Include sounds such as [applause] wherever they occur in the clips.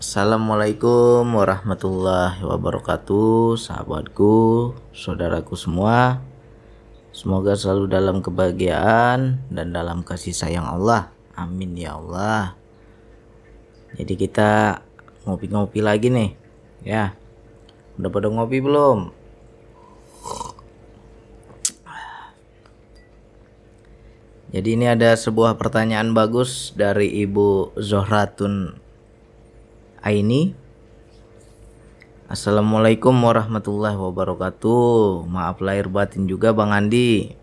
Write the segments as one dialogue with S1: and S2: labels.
S1: Assalamualaikum warahmatullahi wabarakatuh Sahabatku, saudaraku semua. Semoga selalu dalam kebahagiaan dan dalam kasih sayang Allah. Amin ya Allah. Jadi kita ngopi-ngopi lagi nih Ya. Udah pada ngopi belum? Jadi ini ada sebuah pertanyaan bagus dari Ibu Zohratun Aini. Assalamualaikum warahmatullahi wabarakatuh. Maaf lahir batin juga Bang Andi.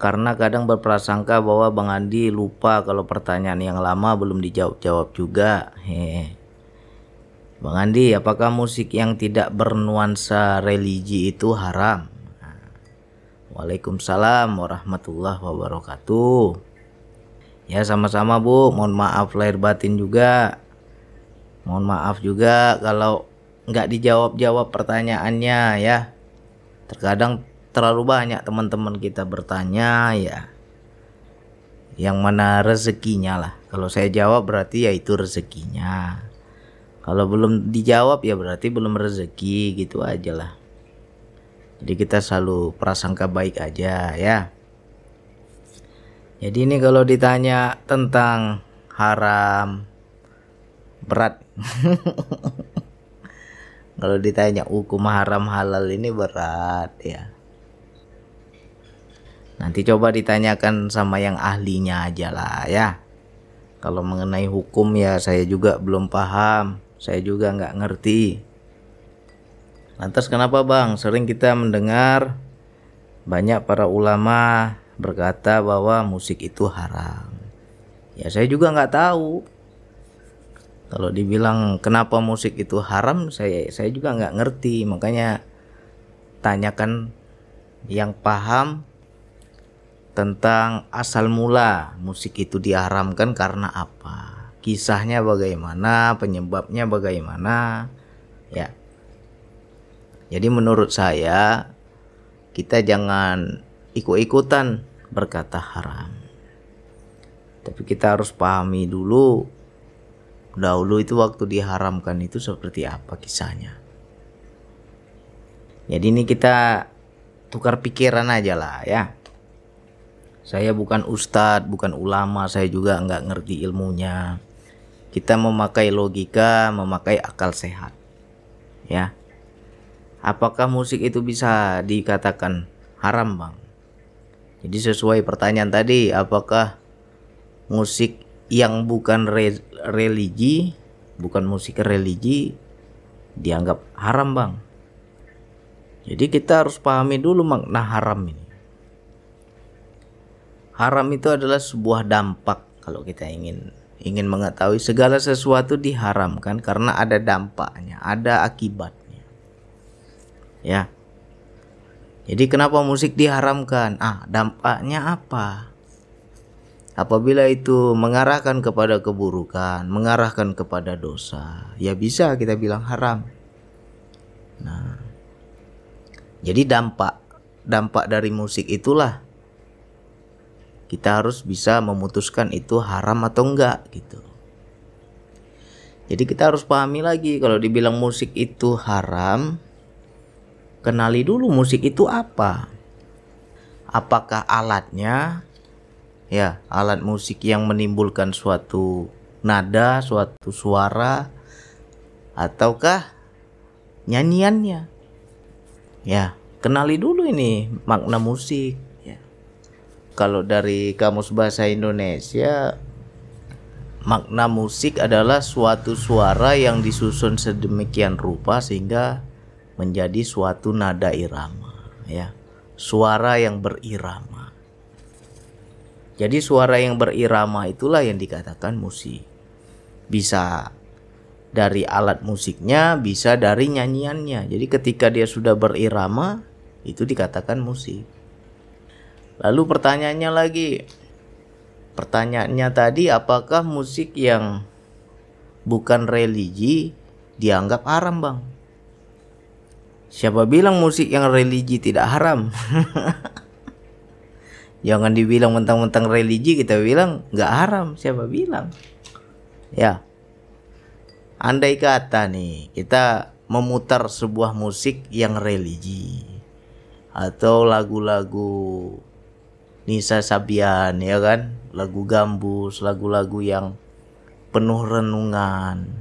S1: Karena kadang berprasangka bahwa Bang Andi lupa kalau pertanyaan yang lama belum dijawab-jawab juga. Hehe. Bang Andi, apakah musik yang tidak bernuansa religi itu haram? Waalaikumsalam warahmatullahi wabarakatuh. Ya sama-sama Bu, mohon maaf lahir batin juga. Mohon maaf juga kalau nggak dijawab-jawab pertanyaannya ya. Terkadang terlalu banyak teman-teman kita bertanya ya. Yang mana rezekinya lah. Kalau saya jawab berarti ya itu rezekinya. Kalau belum dijawab ya berarti belum rezeki gitu aja lah. Jadi kita selalu prasangka baik aja ya. Jadi ini kalau ditanya tentang haram berat. [laughs] kalau ditanya hukum haram halal ini berat ya. Nanti coba ditanyakan sama yang ahlinya aja lah ya. Kalau mengenai hukum ya saya juga belum paham. Saya juga nggak ngerti Lantas kenapa bang? Sering kita mendengar banyak para ulama berkata bahwa musik itu haram. Ya saya juga nggak tahu. Kalau dibilang kenapa musik itu haram, saya saya juga nggak ngerti. Makanya tanyakan yang paham tentang asal mula musik itu diharamkan karena apa? Kisahnya bagaimana? Penyebabnya bagaimana? Ya. Jadi menurut saya kita jangan ikut-ikutan berkata haram. Tapi kita harus pahami dulu dahulu itu waktu diharamkan itu seperti apa kisahnya. Jadi ini kita tukar pikiran aja lah ya. Saya bukan ustadz, bukan ulama, saya juga nggak ngerti ilmunya. Kita memakai logika, memakai akal sehat. Ya apakah musik itu bisa dikatakan haram bang jadi sesuai pertanyaan tadi apakah musik yang bukan religi bukan musik religi dianggap haram bang. Jadi kita harus pahami dulu makna haram ini. Haram itu adalah sebuah dampak kalau kita ingin ingin mengetahui segala sesuatu diharamkan karena ada dampaknya ada akibat ya. Jadi kenapa musik diharamkan? Ah dampaknya apa apabila itu mengarahkan kepada keburukan mengarahkan kepada dosa ya bisa kita bilang haram nah jadi dampak dampak dari musik itulah kita harus bisa memutuskan itu haram atau enggak gitu jadi kita harus pahami lagi kalau dibilang musik itu haram kenali dulu musik itu apa. Apakah alatnya ya, alat musik yang menimbulkan suatu nada, suatu suara ataukah nyanyiannya. Ya, kenali dulu ini makna musik ya. Kalau dari kamus bahasa Indonesia makna musik adalah suatu suara yang disusun sedemikian rupa sehingga menjadi suatu nada irama ya suara yang berirama jadi suara yang berirama itulah yang dikatakan musik. Bisa dari alat musiknya bisa dari nyanyiannya. Jadi ketika dia sudah berirama itu dikatakan musik. Lalu pertanyaannya lagi. Pertanyaannya tadi apakah musik yang bukan religi dianggap haram bang? Siapa bilang musik yang religi tidak haram? [laughs] Jangan dibilang mentang-mentang religi kita bilang nggak haram. Siapa bilang? Ya. andai kata nih kita memutar sebuah musik yang religi atau lagu-lagu Nisa Sabian ya kan lagu gambus lagu-lagu yang penuh renungan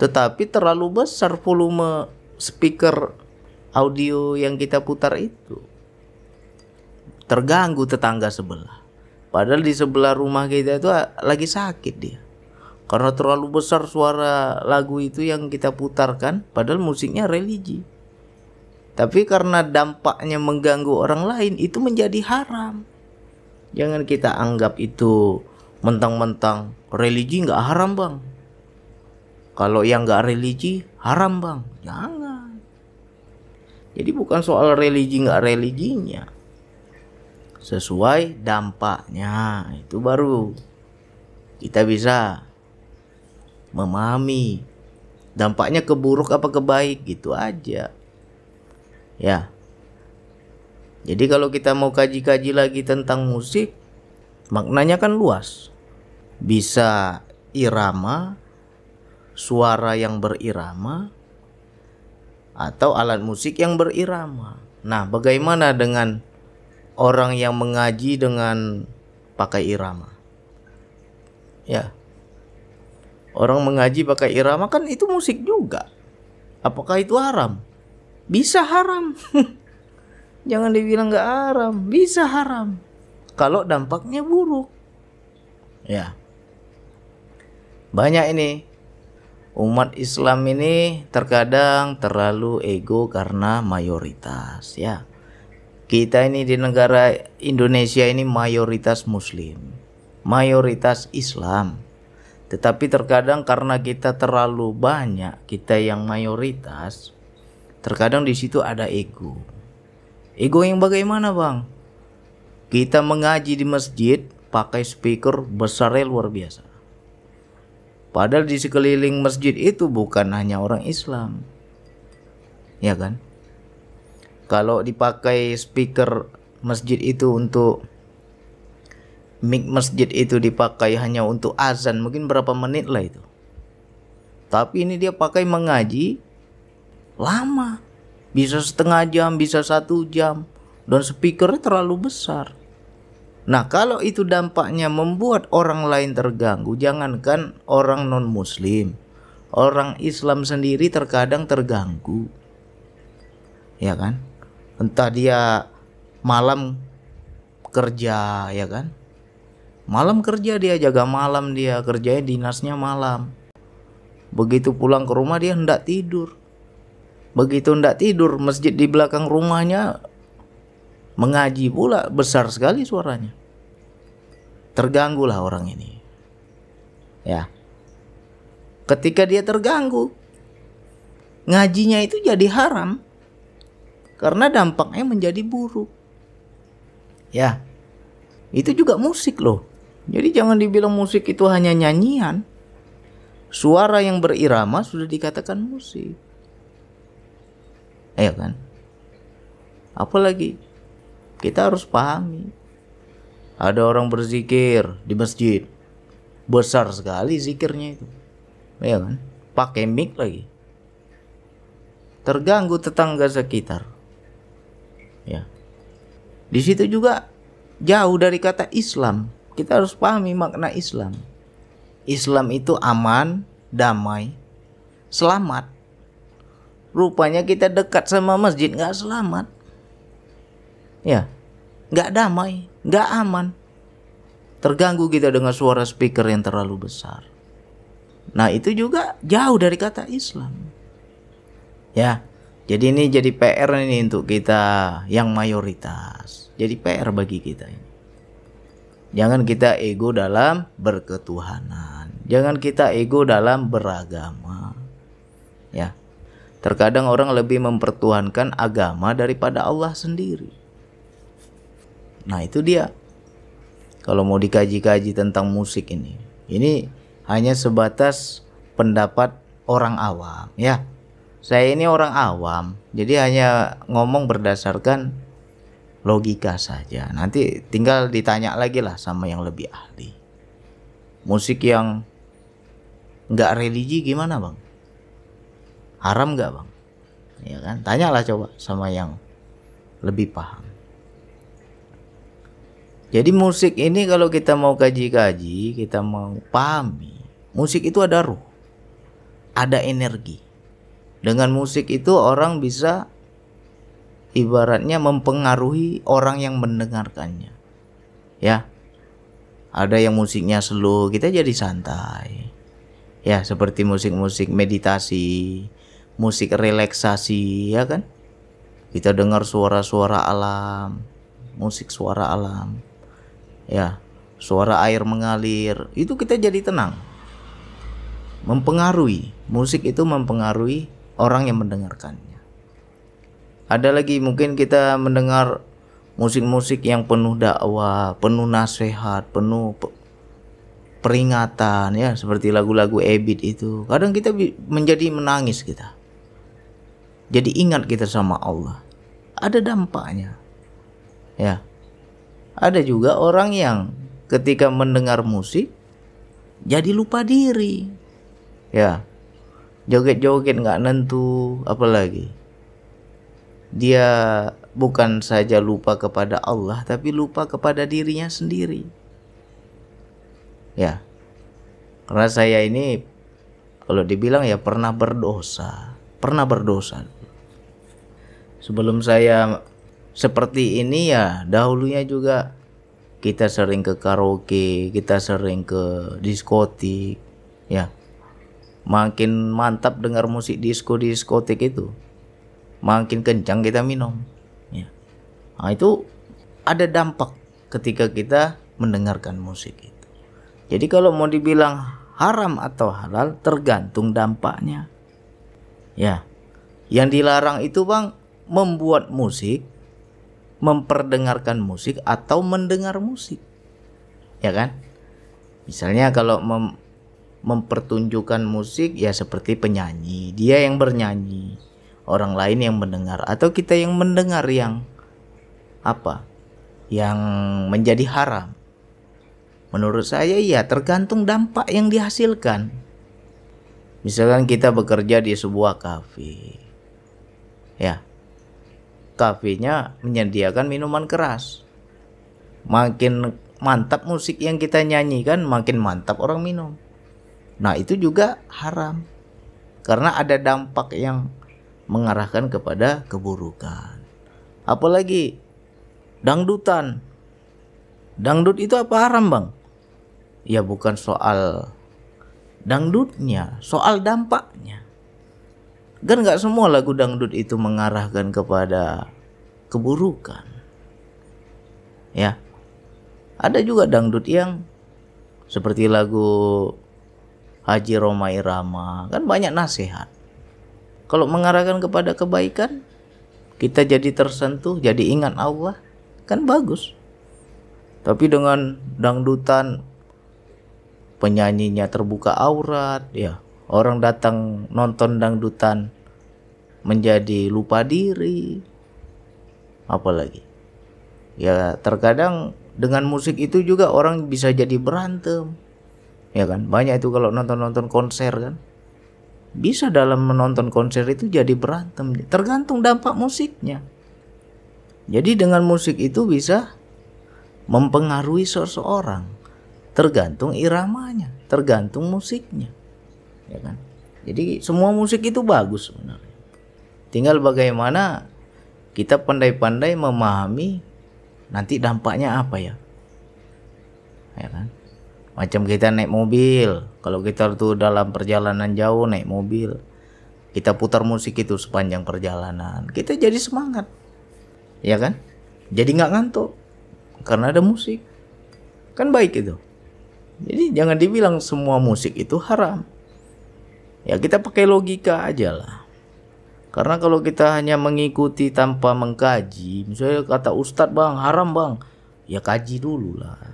S1: tetapi terlalu besar volume speaker audio yang kita putar itu terganggu tetangga sebelah. Padahal di sebelah rumah kita itu lagi sakit dia. Karena terlalu besar suara lagu itu yang kita putarkan padahal musiknya religi. Tapi karena dampaknya mengganggu orang lain itu menjadi haram. Jangan kita anggap itu mentang-mentang religi nggak haram bang. Kalau yang nggak religi haram bang. Jangan. Jadi bukan soal religi nggak religinya sesuai dampaknya. Itu baru kita bisa memahami dampaknya ke buruk apa ke baik gitu aja. Ya. Jadi kalau kita mau kaji-kaji lagi tentang musik maknanya kan luas. Bisa irama suara yang berirama atau alat musik yang berirama. Nah bagaimana dengan orang yang mengaji dengan pakai irama ya Orang mengaji pakai irama kan itu musik juga. Apakah itu haram? Bisa haram. [laughs] Jangan dibilang nggak haram, bisa haram. Kalau dampaknya buruk. Ya. Banyak ini umat Islam ini terkadang terlalu ego karena mayoritas ya. Kita ini di negara Indonesia ini mayoritas muslim, mayoritas Islam. Tetapi terkadang karena kita terlalu banyak, kita yang mayoritas, terkadang di situ ada ego. Ego yang bagaimana, Bang? Kita mengaji di masjid pakai speaker besarnya luar biasa. Padahal di sekeliling masjid itu bukan hanya orang Islam. Ya kan? Kalau dipakai speaker masjid itu untuk mic masjid itu dipakai hanya untuk azan mungkin berapa menit lah itu. Tapi ini dia pakai mengaji lama. Bisa setengah jam bisa satu jam. Dan speakernya terlalu besar. Nah kalau itu dampaknya membuat orang lain terganggu jangankan orang non muslim orang Islam sendiri terkadang terganggu. Ya kan entah dia malam kerja ya kan Malam kerja dia jaga malam dia kerjanya dinasnya malam. Begitu pulang ke rumah dia hendak tidur. Begitu hendak tidur masjid di belakang rumahnya mengaji pula besar sekali suaranya. Terganggulah orang ini. Ya. Ketika dia terganggu, ngajinya itu jadi haram karena dampaknya menjadi buruk. Ya. Itu juga musik loh. Jadi jangan dibilang musik itu hanya nyanyian. Suara yang berirama sudah dikatakan musik. Ya kan? Apalagi kita harus pahami. Ada orang berzikir di masjid. Besar sekali zikirnya itu. Ya kan? Pakai mic lagi. Terganggu tetangga sekitar. Di situ juga jauh dari kata Islam kita harus pahami makna Islam. Islam itu aman, damai, selamat. Rupanya kita dekat sama masjid nggak selamat. Ya, nggak damai, nggak aman. Terganggu kita dengan suara speaker yang terlalu besar. Nah itu juga jauh dari kata Islam. Ya, jadi ini jadi PR ini untuk kita yang mayoritas. Jadi PR bagi kita ini. Jangan kita ego dalam berketuhanan. Jangan kita ego dalam beragama. Ya. Terkadang orang lebih mempertuhankan agama daripada Allah sendiri. Nah, itu dia. Kalau mau dikaji-kaji tentang musik ini. Ini hanya sebatas pendapat orang awam, ya. Saya ini orang awam, jadi hanya ngomong berdasarkan logika saja. Nanti tinggal ditanya lagi lah sama yang lebih ahli. Musik yang nggak religi gimana bang? haram nggak bang ya kan tanyalah coba sama yang lebih paham jadi musik ini kalau kita mau kaji-kaji kita mau pahami musik itu ada ruh ada energi dengan musik itu orang bisa ibaratnya mempengaruhi orang yang mendengarkannya. Ya. Ada yang musiknya slow kita jadi santai. Ya seperti musik-musik meditasi musik relaksasi ya kan? Kita dengar suara-suara alam musik suara alam. Ya suara air mengalir itu kita jadi tenang. Mempengaruhi musik itu mempengaruhi orang yang mendengarkannya ada lagi mungkin kita mendengar musik-musik yang penuh dakwah, penuh nasihat, penuh peringatan ya seperti lagu-lagu Ebit itu. Kadang kita menjadi menangis kita. Jadi ingat kita sama Allah. Ada dampaknya. Ya. Ada juga orang yang ketika mendengar musik jadi lupa diri. Ya. Joget-joget nggak nentu apalagi. Dia bukan saja lupa kepada Allah tapi lupa kepada dirinya sendiri. Ya. Karena saya ini kalau dibilang ya pernah berdosa, pernah berdosa. Sebelum saya seperti ini ya dahulunya juga kita sering ke karaoke, kita sering ke diskotik, ya. Makin mantap dengar musik disco diskotik itu, makin kencang kita minum. Nah, itu ada dampak ketika kita mendengarkan musik itu. Jadi kalau mau dibilang haram atau halal tergantung dampaknya. Ya. Yang dilarang itu Bang membuat musik, memperdengarkan musik atau mendengar musik. Ya kan? Misalnya kalau mem mempertunjukkan musik ya seperti penyanyi, dia yang bernyanyi, orang lain yang mendengar atau kita yang mendengar yang apa yang menjadi haram? Menurut saya ya tergantung dampak yang dihasilkan. Misalkan kita bekerja di sebuah kafe. Ya. Kafenya menyediakan minuman keras. Makin mantap musik yang kita nyanyikan, makin mantap orang minum. Nah, itu juga haram. Karena ada dampak yang mengarahkan kepada keburukan. Apalagi dangdutan. Dangdut itu apa haram bang? Ya bukan soal dangdutnya, soal dampaknya. Kan nggak semua lagu dangdut itu mengarahkan kepada keburukan. Ya, ada juga dangdut yang seperti lagu Haji Roma Irama kan banyak nasihat. Kalau mengarahkan kepada kebaikan, kita jadi tersentuh, jadi ingat Allah kan bagus. Tapi dengan dangdutan penyanyinya terbuka aurat ya orang datang nonton dangdutan menjadi lupa diri. Apalagi? Ya terkadang dengan musik itu juga orang bisa jadi berantem ya kan banyak itu kalau nonton-nonton konser kan bisa dalam menonton konser itu jadi berantem tergantung dampak musiknya jadi dengan musik itu bisa mempengaruhi seseorang tergantung iramanya, tergantung musiknya. Ya kan? Jadi semua musik itu bagus sebenarnya. Tinggal bagaimana kita pandai-pandai memahami nanti dampaknya apa ya. Ya kan? Macam kita naik mobil, kalau kita tuh dalam perjalanan jauh naik mobil, kita putar musik itu sepanjang perjalanan, kita jadi semangat. Ya kan? Jadi nggak ngantuk. Karena ada musik. Kan baik itu. Jadi jangan dibilang semua musik itu haram. Ya kita pakai logika aja lah. Karena kalau kita hanya mengikuti tanpa mengkaji misalnya kata ustadz bang haram bang. Ya kaji dulu lah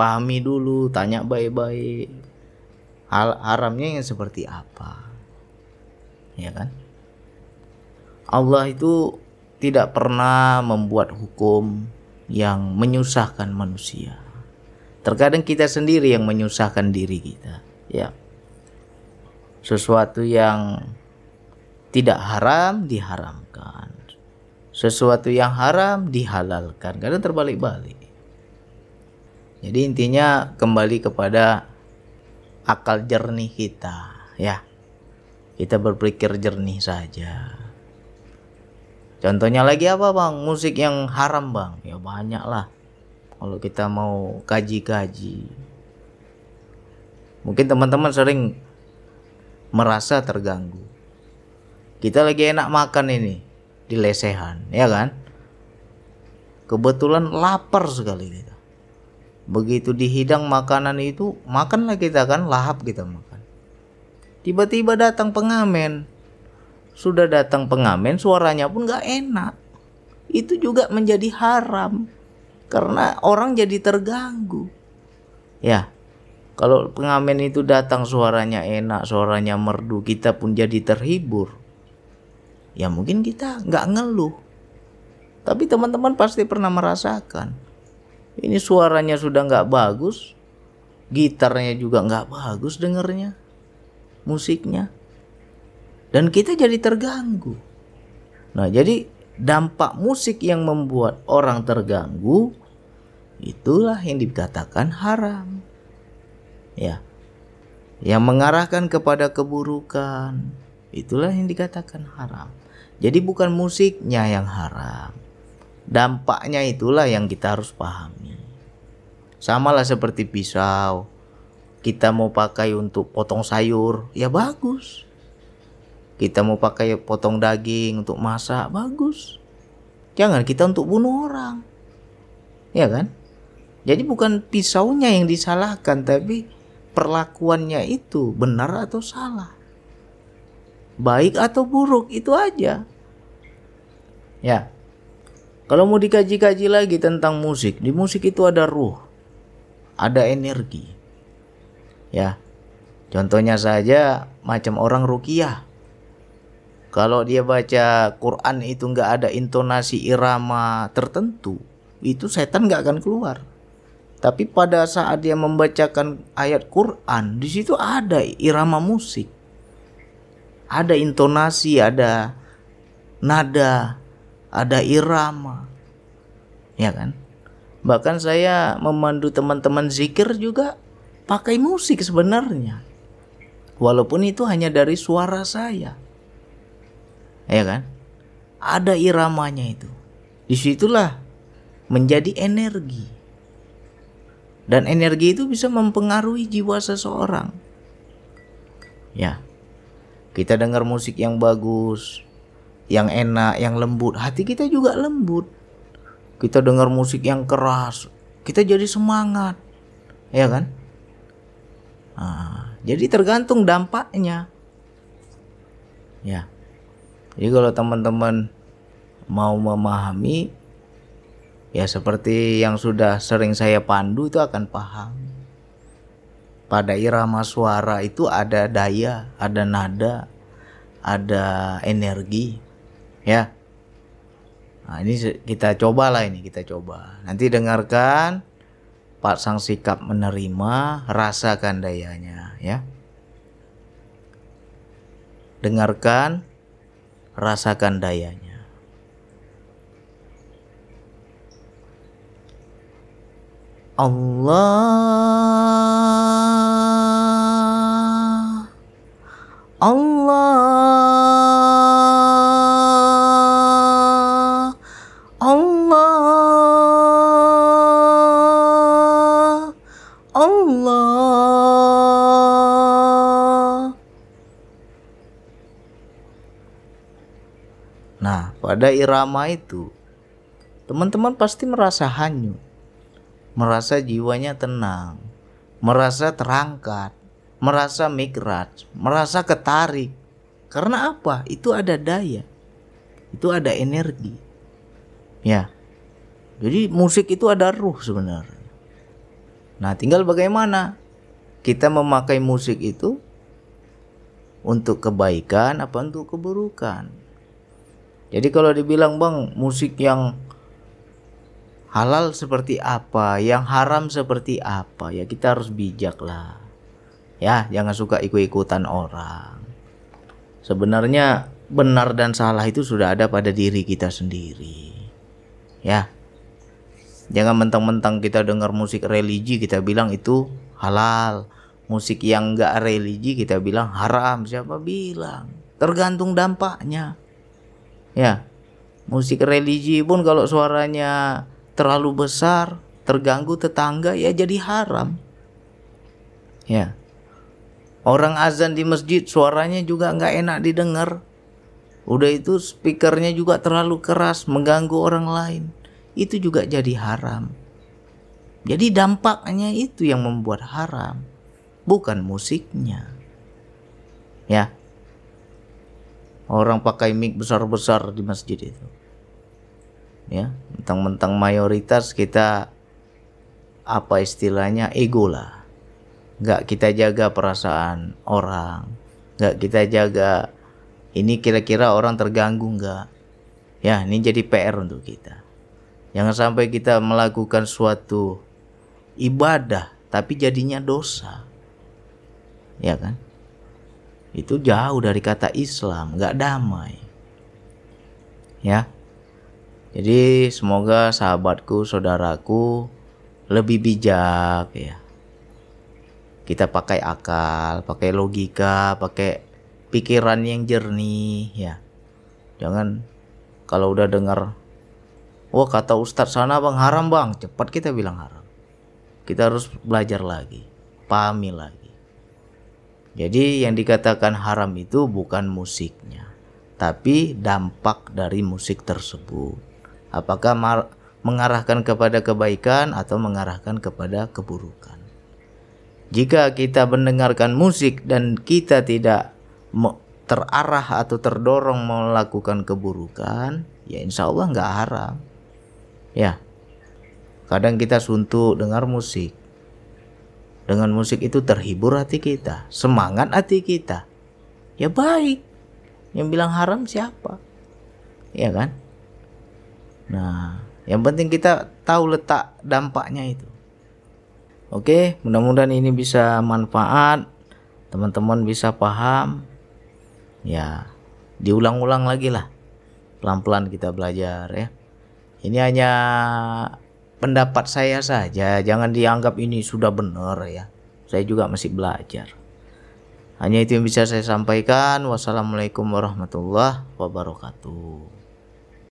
S1: pahami dulu tanya baik-baik hal haramnya yang seperti apa ya kan Allah itu tidak pernah membuat hukum yang menyusahkan manusia. Terkadang kita sendiri yang menyusahkan diri kita, ya. Sesuatu yang tidak haram diharamkan. Sesuatu yang haram dihalalkan. Kadang terbalik-balik. Jadi intinya kembali kepada akal jernih kita, ya. Kita berpikir jernih saja. Contohnya lagi apa bang? Musik yang haram bang? Ya banyak lah. Kalau kita mau kaji-kaji. Mungkin teman-teman sering merasa terganggu. Kita lagi enak makan ini di lesehan, ya kan? Kebetulan lapar sekali kita. Begitu dihidang makanan itu, makanlah kita kan, lahap kita makan. Tiba-tiba datang pengamen, sudah datang pengamen suaranya pun gak enak. Itu juga menjadi haram karena orang jadi terganggu. Ya kalau pengamen itu datang suaranya enak suaranya merdu kita pun jadi terhibur. Ya mungkin kita nggak ngeluh. Tapi teman-teman pasti pernah merasakan ini suaranya sudah nggak bagus gitarnya juga nggak bagus dengernya musiknya dan kita jadi terganggu. Nah, jadi dampak musik yang membuat orang terganggu itulah yang dikatakan haram. Ya. Yang mengarahkan kepada keburukan itulah yang dikatakan haram. Jadi bukan musiknya yang haram. Dampaknya itulah yang kita harus pahami. Samalah seperti pisau. Kita mau pakai untuk potong sayur, ya bagus. Kita mau pakai potong daging untuk masak bagus. Jangan kita untuk bunuh orang. Ya kan? Jadi bukan pisaunya yang disalahkan tapi perlakuannya itu benar atau salah. Baik atau buruk itu aja. Ya kalau mau dikaji-kaji lagi tentang musik di musik itu ada ruh ada energi. Ya contohnya saja macam orang rukiah. Kalau dia baca Quran itu nggak ada intonasi irama tertentu, itu setan nggak akan keluar. Tapi pada saat dia membacakan ayat Quran, di situ ada irama musik, ada intonasi, ada nada, ada irama, ya kan? Bahkan saya memandu teman-teman zikir juga pakai musik sebenarnya, walaupun itu hanya dari suara saya ya kan? Ada iramanya itu. Di situlah menjadi energi. Dan energi itu bisa mempengaruhi jiwa seseorang. Ya. Kita dengar musik yang bagus, yang enak, yang lembut, hati kita juga lembut. Kita dengar musik yang keras, kita jadi semangat. Ya kan? Nah, jadi tergantung dampaknya. Ya. Jadi kalau teman-teman mau memahami ya seperti yang sudah sering saya pandu itu akan paham. Pada irama suara itu ada daya, ada nada, ada energi. Ya. Nah, ini kita cobalah ini, kita coba. Nanti dengarkan Pak Sang Sikap menerima, rasakan dayanya, ya. Dengarkan rasakan dayanya. Allah Allah Nah, pada irama itu, teman-teman pasti merasa hanyut, merasa jiwanya tenang, merasa terangkat, merasa mikrat, merasa ketarik. Karena apa? Itu ada daya, itu ada energi. Ya, jadi musik itu ada ruh sebenarnya. Nah, tinggal bagaimana kita memakai musik itu untuk kebaikan apa untuk keburukan. Jadi kalau dibilang bang musik yang halal seperti apa, yang haram seperti apa, ya kita harus bijak lah. Ya, jangan suka ikut-ikutan orang. Sebenarnya benar dan salah itu sudah ada pada diri kita sendiri. Ya. Jangan mentang-mentang kita dengar musik religi kita bilang itu halal. Musik yang enggak religi kita bilang haram. Siapa bilang? Tergantung dampaknya. Ya. Musik religi pun kalau suaranya terlalu besar, terganggu tetangga ya jadi haram. Ya. Orang azan di masjid suaranya juga nggak enak didengar. Udah itu speakernya juga terlalu keras mengganggu orang lain. Itu juga jadi haram. Jadi dampaknya itu yang membuat haram, bukan musiknya. Ya. Orang pakai mic besar-besar di masjid itu. Ya, mentang-mentang mayoritas kita apa istilahnya ego lah. Nggak kita jaga perasaan orang. Nggak kita jaga ini kira-kira orang terganggu nggak? Ya ini jadi PR untuk kita. Jangan sampai kita melakukan suatu ibadah tapi jadinya dosa. Ya kan itu jauh dari kata Islam nggak damai ya jadi semoga sahabatku saudaraku lebih bijak ya kita pakai akal, pakai logika, pakai pikiran yang jernih ya. Jangan kalau udah dengar wah kata ustadz sana bang haram bang, cepat kita bilang haram. Kita harus belajar lagi, pahami lagi. Jadi yang dikatakan haram itu bukan musiknya, tapi dampak dari musik tersebut. Apakah mengarahkan kepada kebaikan atau mengarahkan kepada keburukan? Jika kita mendengarkan musik dan kita tidak terarah atau terdorong melakukan keburukan, ya insya Allah nggak haram. Ya, kadang kita suntuk dengar musik. Dengan musik itu terhibur hati kita, semangat hati kita. Ya baik. Yang bilang haram siapa? Ya kan? Nah, yang penting kita tahu letak dampaknya itu. Oke, mudah-mudahan ini bisa manfaat. Teman-teman bisa paham. Ya, diulang-ulang lagi lah. Pelan-pelan kita belajar ya. Ini hanya pendapat saya saja, jangan dianggap ini sudah benar ya. Saya juga masih belajar. Hanya itu yang bisa saya sampaikan. Wassalamualaikum warahmatullahi wabarakatuh.